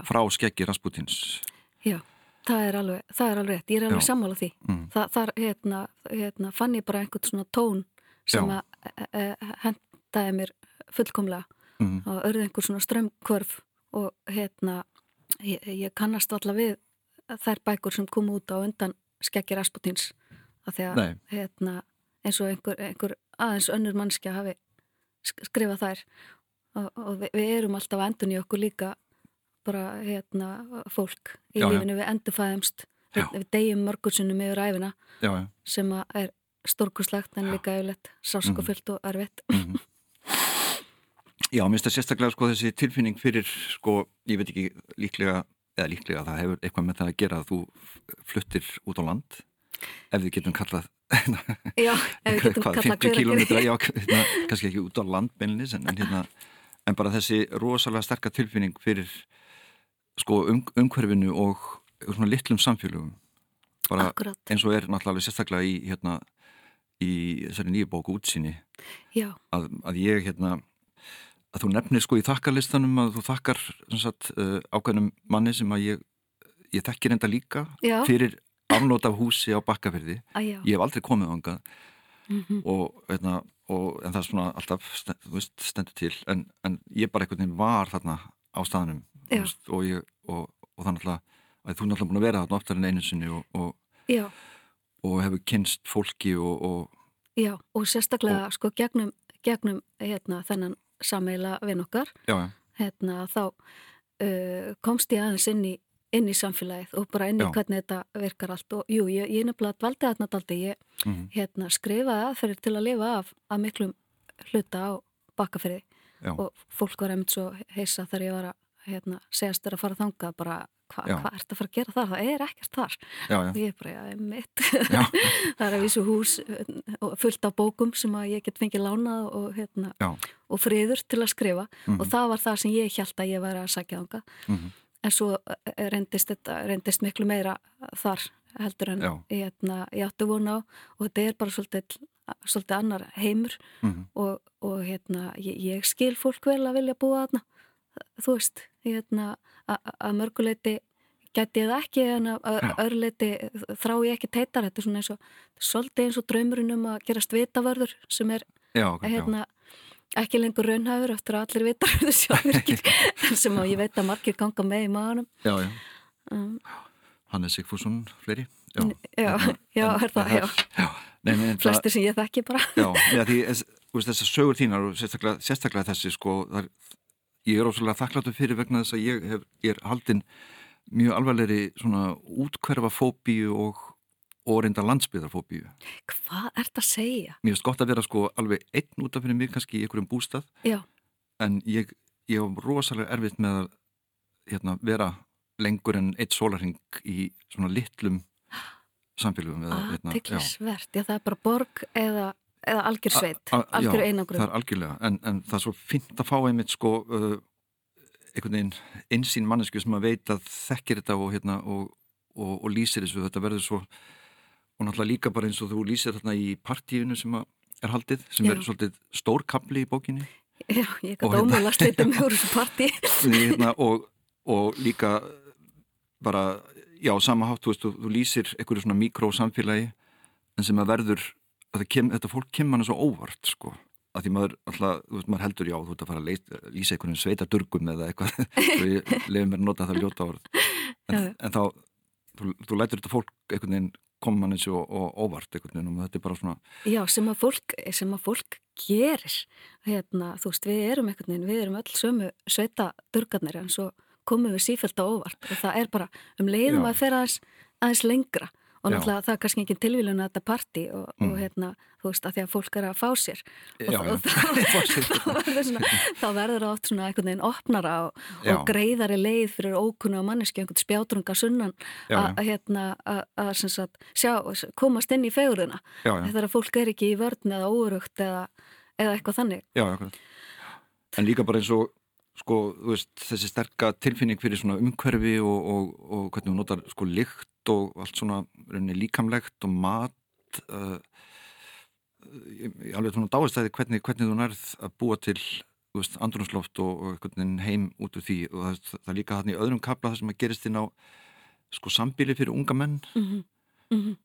Frá skeggi Rasputins Já Það er alveg, það er alveg rétt, ég er alveg sammála því. Mm. Það, þar hérna, hérna, fann ég bara einhvern svona tón sem að e, e, hendaði mér fullkomlega. Mm. og örði einhver svona strömmkvörf og hérna ég, ég kannast allar við þær bækur sem kom út á undan skekkir Asputins að því að hérna, eins og einhver, einhver aðeins önnur mannskja hafi skrifað þær. Og, og við, við erum alltaf að endun í okkur líka bara hérna fólk í já, lífinu. Já. við endurfæðumst. Við, við degjum mörgursunum yfir æfina já, sem er stórkurslegt en líka auðvitað sáskofullt mm. og erfitt. Mm. Já, mér finnst það sérstaklega sko þessi tilfinning fyrir sko, ég veit ekki líklega eða líklega það hefur eitthvað með það að gera að þú fluttir út á land ef við getum kallað Já, ef við getum kallað 50 km, já, hérna, kannski ekki út á landbeinlis en, en, hérna, en bara þessi rosalega sterkar tilfinning fyrir sko um, umhverfinu og svona litlum samfélögum. Bara Akkurat. eins og er náttúrulega sérstaklega í hérna í þessari nýju bóku útsinni að, að ég hérna að þú nefnir sko í þakkarlistanum að þú þakkar sagt, uh, ákveðnum manni sem að ég, ég þekkir enda líka já. fyrir afnót af húsi á bakkaferði ég hef aldrei komið á hanga mm -hmm. og, hérna, og en það er svona alltaf stendur til. En, en ég bara einhvern veginn var þarna á staðnum veist, og, ég, og, og þannig að þú er náttúrulega búin að vera þarna oftar en einu sinni og og hefur kynst fólki og, og Já, og sérstaklega sko gegnum, gegnum hérna, þennan sammeila vinn okkar. Já, hérna, þá uh, komst ég aðeins inn í, inn í samfélagið og bara inn í já. hvernig þetta virkar allt. Og jú, ég, ég nefnilega valdi þarna daldi, ég mm -hmm. hérna, skrifaði aðferðir til að lifa af að miklum hluta á bakkaferði og fólk var einmitt svo heisa þegar ég var að hérna, segjast þér að fara þangað bara hvað hva ert að fara að gera þar, það er ekkert þar. Já, já. og ég er bara, já, mitt það er að vísu hús uh, fullt af bókum sem að ég get fengið lánað og, hérna, og friður til að skrifa. Mm -hmm. og það var það sem ég held að ég væri að sagja ánga mm -hmm. en svo uh, reyndist, þetta, reyndist miklu meira þar heldur en ég, hérna, ég átti vona á. Og þetta er bara svolítið, svolítið annar heimur. Mm -hmm. og, og hérna, ég, ég skil fólk vel að vilja búa þarna þú veist, hérna að mörguleiti geti ég það ekki en að öðruleiti þrá ég ekki teitar. Þetta er svona eins og svolítið eins og draumurinn um að gerast vitavörður sem er já, okay, hérna, ekki lengur raunhæfur eftir að allir vitavörður sjálfur sem ég veit að margir ganga með í maðunum Já, já. Um, Hannes Sigfússon, fleiri? Já, já, hérna, já, er það, já, já. Nei, nei, Flestir sem ég þekki bara. Já, já því þessar sögur þínar og sérstaklega, sérstaklega þessi sko, þar, ég er óslulega þakkláttu fyrir vegna þess að ég, hef, er haldinn mjög alvarlegri svona útkverfafóbíu og, og reynda landsbyðarfóbíu. Hvað ert að segja? Mér finnst gott að vera sko alveg einn út af fyrir mig kannski í einhverjum bústað Já. en ég, ég hef rosalega erfitt með að hérna, vera lengur en eitt sólarhing í svona litlum samfélagum. Aðtiklisvert, já það er bara borg eða eða algjör sveit, algjör einangrun. það er algjörlega, en, en það er svo fint að fá einmitt sko uh, einhvern veginn einsýn mannesku sem að veit að þekkir þetta og, hérna, og, og, og lýsir þessu. Þetta verður svo og náttúrulega líka bara eins og þú lýsir þarna í partíinu sem er haldið sem er svolítið stór kapli í bókinni. Já, ég gæti ómjöla slita mjög úr þessu parti hérna, og, og líka bara, já, samahátt þú veist, þú, þú lýsir einhverju svona mikrósamfélagi en sem að verður kem, þetta fólk kemur hann svo óvart sko, að því maður alltaf, þú veist, maður heldur já, þú ert að fara að leysa, lýsa einhvern sveita durgum eða eitthvað, ég lefði mér að nota það ljóta orð. En, en þá, þú, þú lætur þetta fólk einhvern veginn koma hann eins og, og óvart einhvern veginn og þetta er bara svona Já, sem að fólk, sem að fólk gerir. Hérna, þú veist, við erum einhvern veginn, við erum öll sömu sveita durgarnir en svo komum við sífælt á óvart. Og það er bara um leiðum Já. að fer aðeins, aðeins lengra og náttúrulega Já. það er kannski ekki tilvílun að þetta parti og, mm. og hérna, þú veist, að því að fólk er að fá sér. Og, Já, og þá, þá verður það oft svona einhvern veginn opnara og, og greiðari leið fyrir ókunna og manneski, einhvern spjátrunga sunnan að hérna, að sjá, komast inn í er að fólk er ekki í vörðn eða óurugt eða, eða eitthvað þannig. Já, en líka bara eins og sko, veist, þessi sterka tilfinning fyrir svona umhverfi og, og, og hvernig hún notar sko lykt og allt svona líkamlegt og mat uh, ég, ég alveg svona dáistæði hvernig, hvernig þú nærð að búa til andrunsloft og, og heim út úr því og það, það er líka hann í öðrum kapla það sem að gerist inn á sko sambíli fyrir unga menn mm -hmm. Mm -hmm.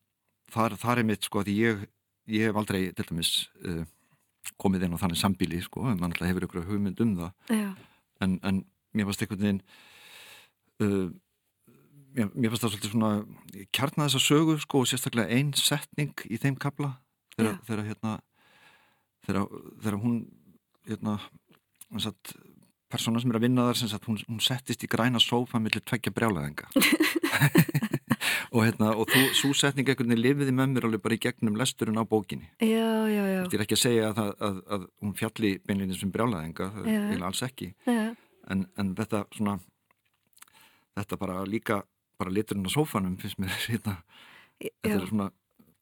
þar, þar er mitt sko að ég, ég hef aldrei til dæmis uh, komið inn á þannig sambíli sko, en mann hefur ykkur hugmynd um það en, en mér fannst einhvern veginn uh, mér, mér fannst það svolítið svona kjarnar þessa sögu sko og sérstaklega einn setning í þeim kabla þegar, þegar hérna þegar, þegar hún hérna satt, persóna sem er að vinna þar sagt, hún, hún settist í græna sófa millir tveggja brjálæðinga. Og hérna og þú, svo setning veginn lifiði með mér alveg bara í gegnum lesturinn á bókinni. Já, já, já. Þetta er ekki að segja að, að, að hún fjalli beinleginni sem brjálæðinga, það er alls ekki. En, en þetta svona þetta bara líka bara liturinn á sófanum finnst mér hérna, þetta er svona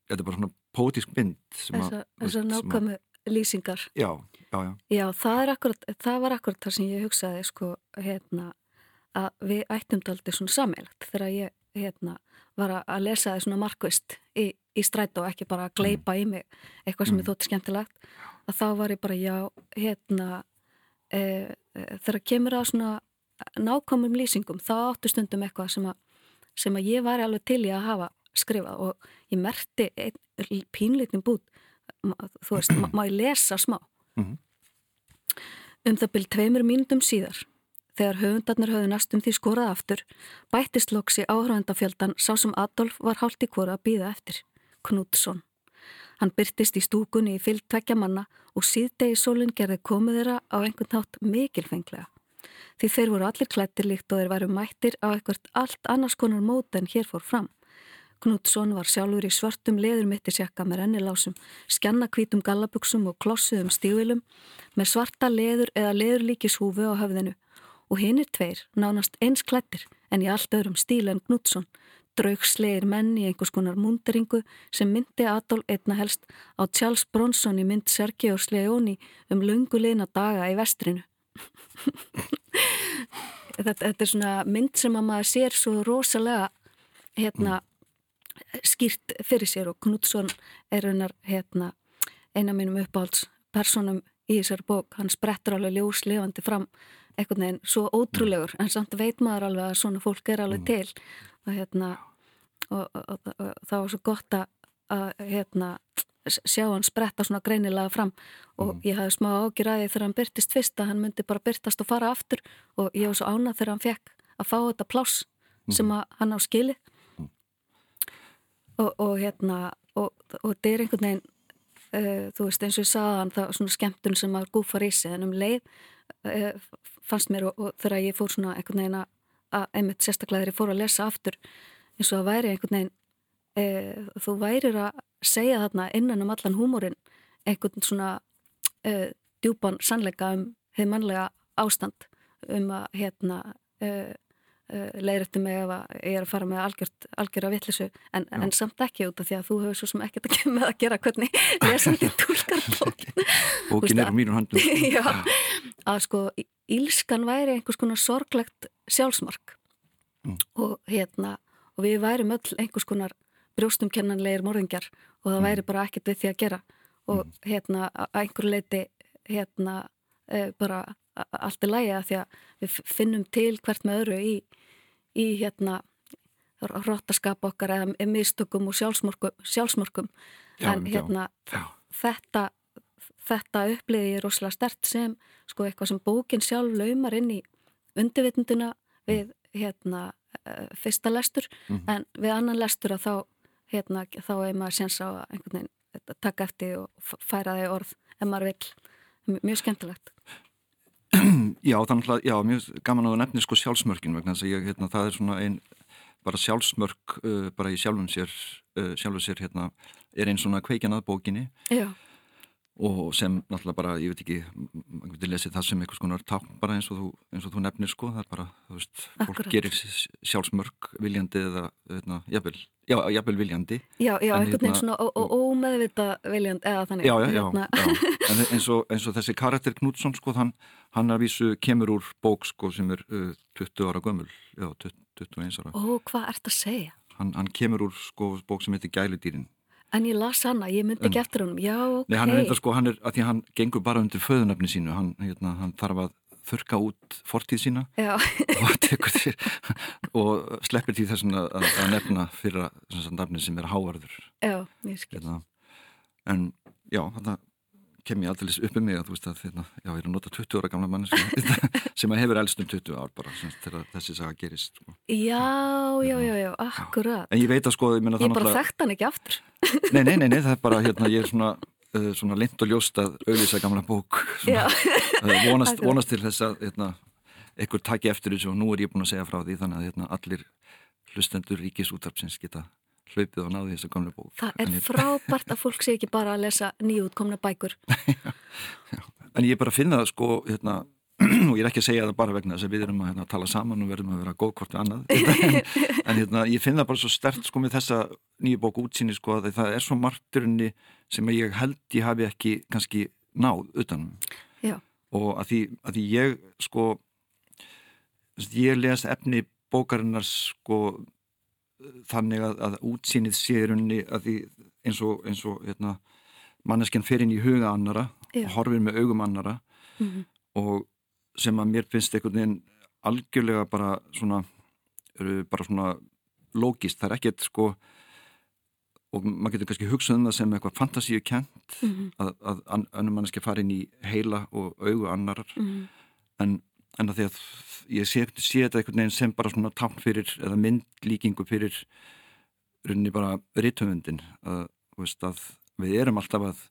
þetta er bara svona pótisk mynd þess að nákvæmu lýsingar já, já, já já, það akkurat, það var akkurat það sem ég hugsaði sko, hérna að við ættum aldrei svona sammeilagt þegar ég hérna, var að lesa það svona markvist í, í stræt og ekki bara að gleipa mm. í mig eitthvað sem mm. ég þótti skemmtilegt að þá var ég bara já, hérna e, e, þegar kemur að svona nákvæmum lýsingum þá áttu stundum eitthvað sem að, sem að ég var alveg til í að hafa skrifað og ég merti pínleitin bút þú veist, má ég lesa smá mm. um það byrj tveimur mínundum síðar Þegar höfundarnir höfðu næstum því skorað aftur, bættist loksi áhrifandafjöldan sá sem Adolf var hálft í kvora að býða eftir, Knútsson. Hann byrtist í stúkunni í fyllt tvekja manna og síðdegi sólinn gerði komið þeirra á einhvern nátt mikilfenglega. Því þeir voru allir klættir líkt og þeir væru mættir á eitthvað allt annars konar mót en hér fór fram. Knútsson var sjálfur í svörtum leðurmittisjakka með rennilásum, skjannakvítum gallabugsum og klossuðum stívilum með svarta leður eða leðurlíkishúfu á höfðinu og hinn er tveir, nánast eins klættir en í allt öðrum stíl en Knútsson, draugslegir menn í einhvers konar múnderingu sem myndi Adolf einna helst á Charles Bronson í mynd Sergei Sleoni um lungulegna daga í vestrinu. Þetta, þetta er svona mynd sem að maður sér svo rosalega hérna, skýrt fyrir sér og Knútsson er hennar hérna, eina mínum uppáhaldspersonum í þessar bók, hann sprettur alveg ljóslefandi fram eitthvað neginn svo ótrúlegur en samt veit maður alveg að svona fólk er alveg mm. til og hérna og, og, og, og það var svo gott að hérna sjá hann spretta svona greinilega fram og mm. ég hafði smá ágjur þegar hann byrtist fyrst að hann myndi bara byrtast og fara aftur og ég var svo ánað þegar hann fekk að fá þetta pláss mm. sem hann á skili mm. og hérna og þetta er einhvern veginn uh, þú veist eins og ég sagði hann það svona skemmtun sem að gúfar í sig en um leið uh, fannst mér og, og þegar ég fór svona einhvern veginn að einmitt sérstaklega þegar ég fór að lesa aftur eins og að væri einhvern veginn e, þú værir að segja þarna innan um allan húmórin einhvern svona e, djúpan sannleika um hefð mannlega ástand um að hérna e, e leiðrættu mig ef ég er að fara með algjört, algjör að vittlisu en, en samt ekki út af því að þú hefur svo sem ekkert að kemja með að gera hvernig lesandi tólkar bókin Bókin er mínur handum Já, að sko ílskan væri einhvers konar sorglegt sjálfsmark. Mm. og hérna og við værim öll einhvers konar brjóstumkennanleir morðingjar og það mm. væri bara ekkert við því að gera og mm. hérna að einhver leiti hérna e, bara allt er lægi að því að við finnum til hvert með öru í, í hérna róttaskap okkar eða mistökum og sjálfsmörkum, sjálfsmörkum. Já, en hérna já, já. þetta þetta uppliði ég rosalega stert sem sko eitthvað sem bókin sjálf laumar inn í undirvitundina við hérna uh, fyrsta lestur mm -hmm. en við annan lestur að þá hérna þá er maður séns á veginn taka eftir og færa þig orð ef maður vil, mjög skemmtilegt. Já, þannig að, já, mjög gaman að nefni sko sjálfsmörkin vegna þess að ég, hérna, það er svona einn bara sjálfsmörk uh, bara í sjálfum sér, uh, sjálfum sér, hérna, er einn svona kveikjan að bókinni. Já og sem náttúrulega bara, ég veit ekki maður getur lesið það sem einhvers konar tákn bara eins og þú, eins og þú nefnir sko það er bara, þú veist, Akkurat. fólk gerir sjálfsmörk viljandi eða veitna, jafnvel, já, jafnvel viljandi Já, já, einhvern veginn hérna, svona ómeðvita viljandi, eða þannig Já, já, já, hérna. já. en eins og, eins og þessi karakter Knútsson sko, hann, hann að vísu kemur úr bók sko sem er uh, 20 ára gömul já, 20, 21 ára Ó, hvað ert að segja? Hann, hann kemur úr sko bók sem heitir Gæludýrin En ég las hana, ég myndi ekki eftir honum, já, ok. Nei, hann er eitthvað sko, hann er, að því hann gengur bara undir föðunöfni sínu, hann, hérna, hann þarf að þurka út fortíð sína og, þér, og sleppir því þessum að, að nefna fyrir að nefni sem er háarður. Já, ég skil. Hérna, en já, þetta kem ég alltaf upp um mig að þú veist að hérna, já, ég er að nota 20 ára gamla mann sem að hefur elst um 20 ár bara til að þessi saga gerist sko. Já, já, já, já, akkurat. En ég veit að sko Ég, ég bara þekkt hann ekki aftur. Nei, nei, nei, nei það er bara, hérna, ég er svona uh, svona lind og ljóst að auðvisa gamla bók svona, uh, vonast, vonast til þess að hérna, einhver taki eftir þessu og nú er ég búin að segja frá því þannig að hérna, allir hlustendur ríkisútarpsins geta hlaupið og náði þessu gamla bók Það er frábært að fólk sé ekki bara að lesa nýjútkomna bækur já, já. En ég er bara að finna það sko hérna, og ég er ekki að segja það bara vegna þess að við erum að hérna, tala saman og verðum að vera góð hvort annað en, en hérna, ég finna það bara svo stert sko með þessa nýju bók útsýni sko að það er svo margturinni sem ég held ég hafi ekki kannski náð utanum já. og að því, að því ég sko ég les efni bókarinnar sko þannig að, að útsýnið sé runni að því eins og, eins og hérna, manneskjan fer inn í huga annara Já. og horfir með augum annara mm -hmm. og sem að mér finnst einhvern veginn algjörlega bara svona, bara svona lógist, það er ekkert sko og maður getur kannski hugsað um það sem eitthvað fantasíu kent mm -hmm. að, að önnum manneskja fari inn í heila og augu annarar mm -hmm. en en að því að ég sé, sé þetta einhvern veginn sem bara svona tákn fyrir eða myndlíkingu fyrir rauninni bara rittöfundin að, að við erum alltaf að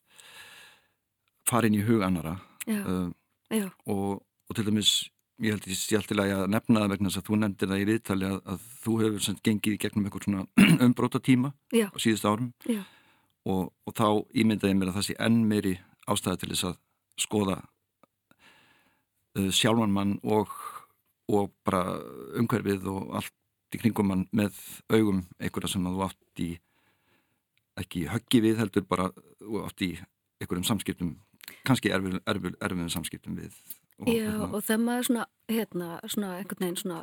fara inn í hug annara já, uh, já. Og, og til dæmis ég held ég alltaf að nefna það vegna þess að þú nefndir það í viðtali að, að þú hefur sem, gengið í gegnum einhver svona umbróta tíma já. á síðust árum og, og þá ímyndaði mér að það sé enn meiri ástæði til þess að skoða sjálfan mann og, og bara umhverfið og allt í kringum mann með augum einhverja sem þú átt í ekki höggi við heldur bara átt í einhverjum samskiptum kannski erfið, erfið, erfiðum samskiptum við og, Já og, og þegar maður svona hérna svona einhvern veginn svona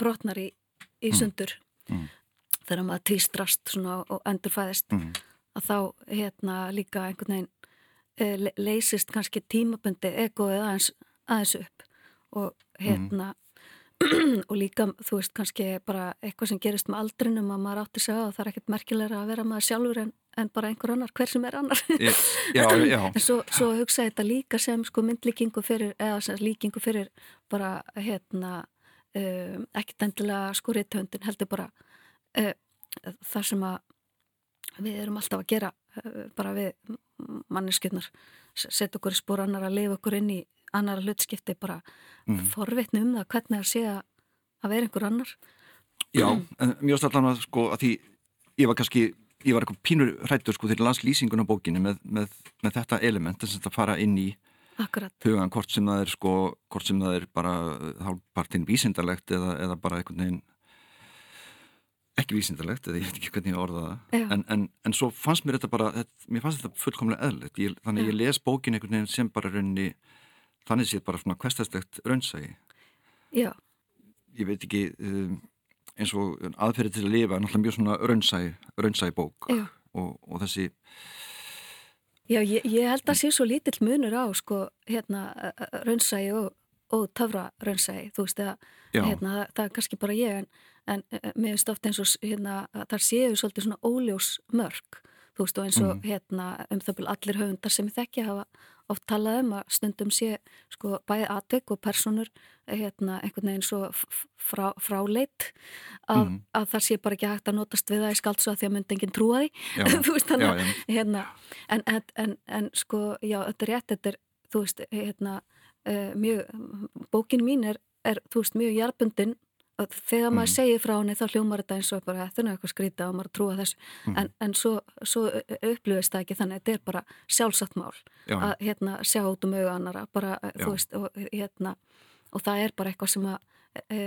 brotnar í, í mm. sundur mm. Þegar maður týstrast svona og endurfæðist mm. að þá hérna líka einhvern veginn e, leysist kannski tímabundi egoið aðeins aðeins upp og hérna mm. og líka þú veist kannski bara eitthvað sem gerist með aldrinum að maður átti á og það er ekkert merkilega að vera maður sjálfur en, en bara einhver annar, hver sem er annar yeah, já, já. en svo, svo hugsa þetta líka sem sko myndlíkingu fyrir eða sem líkingu fyrir bara hérna um, ekkert endilega sko réttöndin heldur bara uh, þar sem að við erum alltaf að gera uh, bara við manneskjöldnar setja okkur í spór annar að lifa okkur inn í annara hlutskipti bara mm. forvitni um það hvernig það sé að vera einhver annar. Já, en mjög stallan að sko að því ég var kannski, ég var eitthvað pínur hrættur sko til landslýsingun á bókinu með, með, með þetta element, þess að fara inn í Akkurat. hugan hvort sem það er sko, hvort sem það er bara hálfpartinn vísindarlegt eða, eða bara einhvern veginn ekki vísindarlegt, eða ég veit ekki hvernig ég orða það. En, en, en svo fannst mér þetta bara, þetta, mér fannst þetta fullkomlega eðlert, þannig að ég les bókin einhvern veginn sem bara raunni þannig séð bara svona kvestastegt raunsægi Já. Ég veit ekki um, eins og aðferði til að lifa er náttúrulega mjög svona raunsægi raunsægi bók og, og þessi Já, ég, ég held að sé svo lítill munur á sko, hérna, raunsægi og, og töfra raunsægi, þú veist, að, hérna, það, það er kannski bara ég, en, en mér finnst ofta eins og, hérna, það séu svolítið svona óljós mörg, þú veist, og eins og, mm. hérna, um það byrju allir höfundar sem ég þekki hafa oft talað um að stundum sé sko bæði atvik og personur hérna einhvern veginn svo frá, fráleitt að, mm. að það sé bara ekki hægt að notast við það í skaldsu að því að myndi enginn trúa því. Þú veist þannig að hérna en, en, en, en sko já þetta er rétt þetta er þú veist hérna uh, mjög bókin mín er, er þú veist mjög hjálpundin þegar maður mm. segir frá henni þá hljómar þetta eins og bara þetta er eitthvað skrítið og maður trúa þessu mm. en, en svo, svo upplöfist það ekki þannig að þetta er bara sjálfsagt mál Já. að hérna, sjá út um auða annara bara, veist, og, hérna, og það er bara eitthvað sem að e,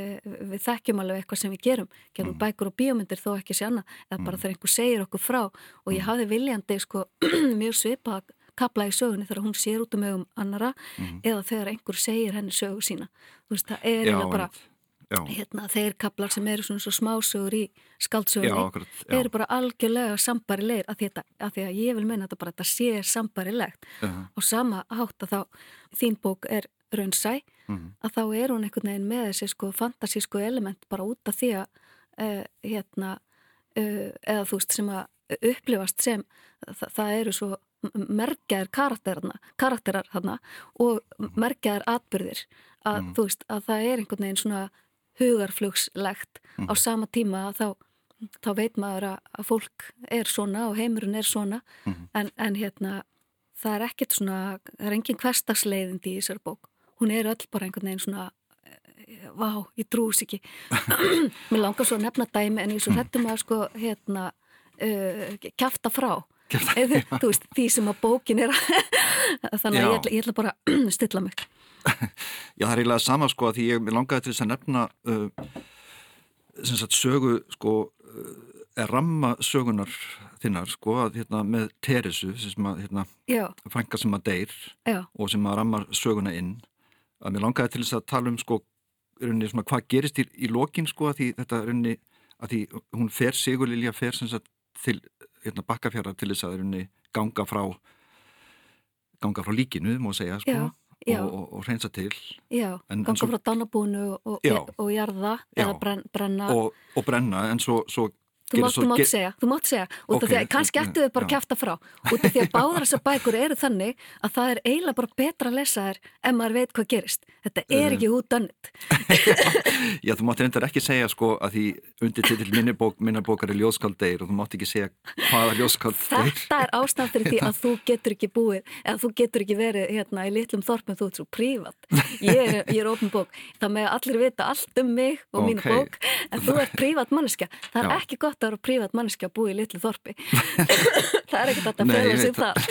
við þekkjum alveg eitthvað sem við gerum gerum mm. bækur og bíómyndir þó ekki sé annað eða bara mm. þegar einhver segir okkur frá og ég mm. hafi viljandi sko, mjög svipað kapla í sögunni þegar hún sér út um auðum annara mm. eða þegar einhver segir henni sögu sína þú veist það er Já, bara hérna, þeir kaplar sem eru svona svo smásögur í skáldsögunni eru bara algjörlega sambari leir af því, því að ég vil meina þetta bara að þetta sé sambari legt uh -huh. og sama hátt að þá þín bók er raunsæ uh mhm. -huh. að þá er hún einhvern veginn með þessi sko fantasísku element bara út af því að uh, hérna eða þú veist sem að upplifast sem það, það eru svo merkjaðir karakterar þarna og merkjaðir atbyrðir að mm. þú veist að það er einhvern veginn svona hugarflugslegt mm. á mhm. sama tíma að þá, þá veit maður að, fólk er svona og heimurinn er svona. Mm. en, en hérna það er ekkert svona, það er engin hverstagsleiðindi í þessari bók, hún er öll bara einhvern veginn svona eh, vá, ég trús ekki. Mér langar svo að nefna dæmi en ég svo hættum að sko hérna uh, kæfta frá. Eða, veist, því sem að bókin er þannig að ég ætla, ég ætla bara að stilla mig Já, það er eiginlega sama sko að því ég langaði til þess að nefna uh, sem sagt sögu sko uh, er ramma sögunar þinnar sko að hérna með Teresu sem að hérna frænka sem að deyr Já. og sem að ramma söguna inn að mér langaði til þess að tala um sko runni, svona, hvað gerist í, í lokin sko að því þetta runni, að því hún fer Sigurlilja fer sem sagt til hérna bakkafjara til þess að runni, ganga frá ganga frá líkinu, má segja sko. Já og, og, og reynsa til. Já, en, ganga en svo, frá dannabúnu og, og jarða eða brenna. Og brenna en svo, svo Þú mátt, þú mátt segja, þú mátt segja okay, því kannski ættu við bara að kæfta frá út af því að báðar þessar bækur eru þannig að það er eiginlega bara betra að lesa þær en maður veit hvað gerist. Þetta er uh. ekki út dannit. Já, þú mátt reyndar ekki segja sko að því undir til minnabók, minnabókar er ljóskaldegir og þú mátt ekki segja hvaða ljóskaldegir. Þetta er ástæðan fyrir því að þú getur ekki búið eða þú getur ekki verið hérna í litlum þorpum þú ert svo prívat. Ég er, ég er ofn bók. Það með allir vita allt um mig og okay. mínu bók en þú ert prívat manneska. Það er Já. ekki gott gott að vera prívat manneski að búa í litlu þorpi. Það er ekkert að fela sig þar.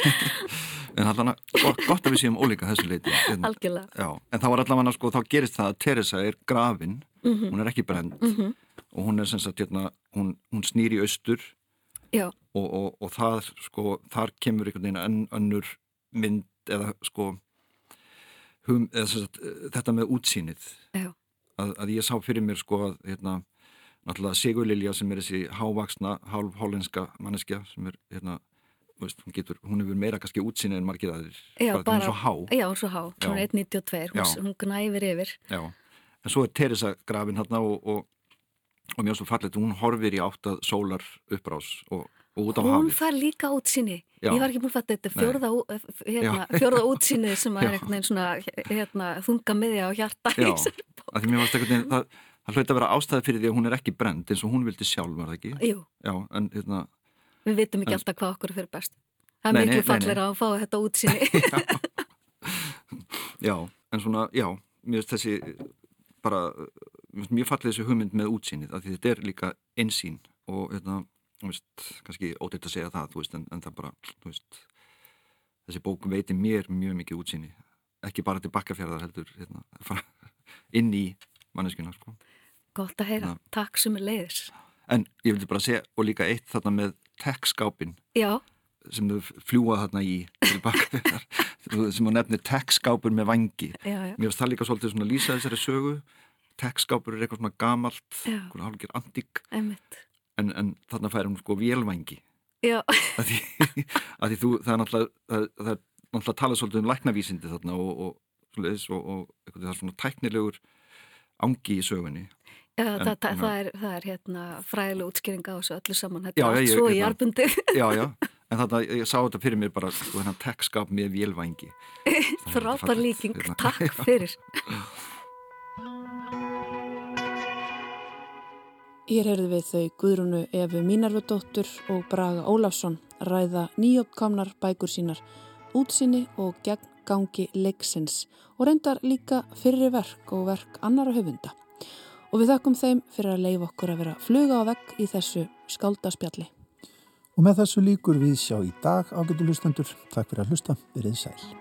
En allavega gott, gott að við séum ólíka þessu leiti en, já, en þá er allavega sko, þá gerist það að Teresa er grafin. Mm -hmm. hún er ekki brend mm -hmm. og hún er sem sagt hérna, hún, hún snýr í austur. Og, og, og það sko, þar kemur einhvern veginn enn önnur mynd eða sko hum, eða, sagt, þetta með útsýnið. Að, að ég sá fyrir mér sko að hérna náttúrulega Sigurlilja sem er þessi hávaksna, hálf hállenska manneskja sem er hérna veist, hún, getur, hún hefur meira kannski útsinni en margir já, bara, hún er svo há. Já, hún er svo há, hún er 1.92 hún, hún gnæfir yfir. Já. en svo er Teresa grafin hérna og, og, og mjög svo fallet, hún horfir í átt að sólar uppbrás og, og út á hafi hún fær líka útsinni ég var ekki búin að fatta þetta fjörða, hérna, fjörða útsinni sem er eitthvað svona hérna, þunga miðja á hjarta já, að því mér varst eitthvað það hlaut að vera ástæði fyrir því að hún er ekki brend eins og hún vildi sjálf, var það ekki? Jú. Já, en hérna... Við vitum ekki en, alltaf hvað okkur fyrir best. Það er miklu fallir að fá þetta útsinni. já, en svona, já, mér finnst þessi bara, mjög fallið þessi hugmynd með útsinnið, af því þetta er líka einsýn og, hérna, þú veist, kannski óteitt að segja það, þú veist, en, en það bara, þú veist, þessi bók veiti mér mjög mikið útsinni, ekki bara til bakkafjörðar heldur, hérna, inn í manneskuna, sko. Gott að heyra, ja. takk sem er leiðis. En ég vildi bara segja, og líka eitt þarna með tech-skápin sem þau fljúa þarna í sem þú nefnir tech-skápur með vangi. Já, já. Mér finnst það líka svolítið svona lýsa þessari sögu. Tech-skápur er eitthvað svona gamalt, hálfgeir antík, en, en þarna fær hún sko vélvangi Já. Að því, að því þú, það er náttúrulega, það, það er náttúrulega að tala svolítið um læknavísindi þarna og, og, og, og er svona tæknilegur ángi í sögunni. Já, en, það, það, það, er, það er hérna fræðileg útskýring á þessu öllu saman, þetta er allt svo í arbundi. Já, já, en þetta, ég sá þetta fyrir mér bara, sko, þennan tekskap með vélvængi. Frábær líking, takk fyrir. Hér heyrðu við þau Guðrunu Efu Mínarvudóttur og Braga Ólafsson ræða nýjópkamnar bækur sínar, útsinni og gegn gangi leiksins og reyndar líka fyrri verk og verk annara höfunda. Og við þakkum þeim fyrir að leifa okkur að vera fluga á vegg í þessu skáldaspjalli. Og með þessu líkur við sjá í dag ágættu hlustendur. Takk fyrir að hlusta, verið sæl.